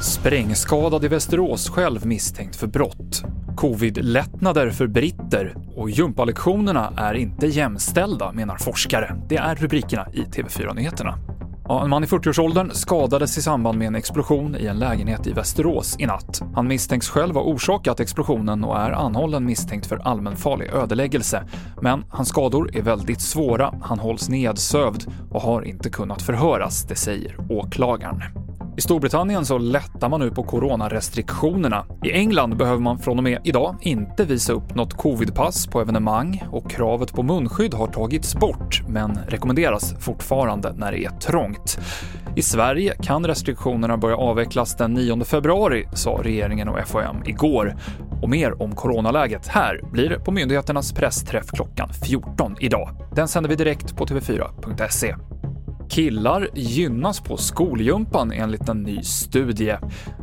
Sprängskadad i Västerås själv misstänkt för brott. Covid-lättnader för britter och gympalektionerna är inte jämställda, menar forskare. Det är rubrikerna i TV4-nyheterna. Ja, en man i 40-årsåldern skadades i samband med en explosion i en lägenhet i Västerås i natt. Han misstänks själv ha orsakat explosionen och är anhållen misstänkt för allmänfarlig ödeläggelse. Men hans skador är väldigt svåra, han hålls nedsövd och har inte kunnat förhöras, det säger åklagaren. I Storbritannien så lättar man nu på coronarestriktionerna. I England behöver man från och med idag inte visa upp något covidpass på evenemang och kravet på munskydd har tagits bort, men rekommenderas fortfarande när det är trångt. I Sverige kan restriktionerna börja avvecklas den 9 februari, sa regeringen och FHM igår. Och mer om coronaläget här blir det på myndigheternas pressträff klockan 14 idag. Den sänder vi direkt på tv4.se. Killar gynnas på skolgympan enligt en ny studie.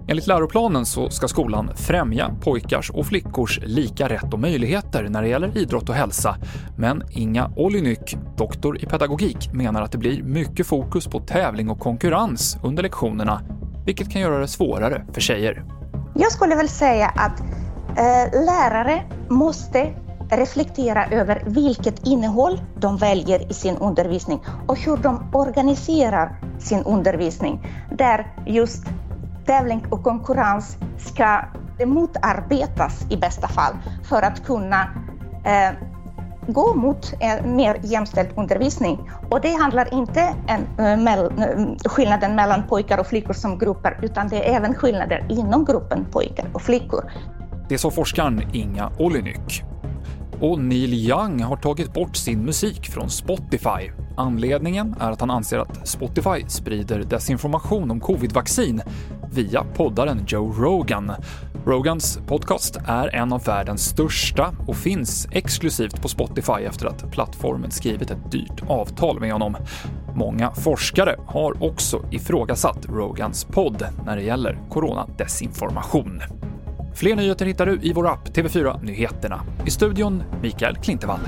Enligt läroplanen så ska skolan främja pojkars och flickors lika rätt och möjligheter när det gäller idrott och hälsa. Men Inga Olynyk, doktor i pedagogik, menar att det blir mycket fokus på tävling och konkurrens under lektionerna, vilket kan göra det svårare för tjejer. Jag skulle väl säga att eh, lärare måste reflektera över vilket innehåll de väljer i sin undervisning och hur de organiserar sin undervisning. Där just tävling och konkurrens ska motarbetas i bästa fall för att kunna eh, gå mot en mer jämställd undervisning. Och det handlar inte om eh, mell, eh, skillnaden mellan pojkar och flickor som grupper, utan det är även skillnader inom gruppen pojkar och flickor. Det sa forskaren Inga Olynyk. Och Neil Young har tagit bort sin musik från Spotify. Anledningen är att han anser att Spotify sprider desinformation om covidvaccin via poddaren Joe Rogan. Rogans podcast är en av världens största och finns exklusivt på Spotify efter att plattformen skrivit ett dyrt avtal med honom. Många forskare har också ifrågasatt Rogans podd när det gäller coronadesinformation. Fler nyheter hittar du i vår app TV4 Nyheterna. I studion Mikael Klintevall.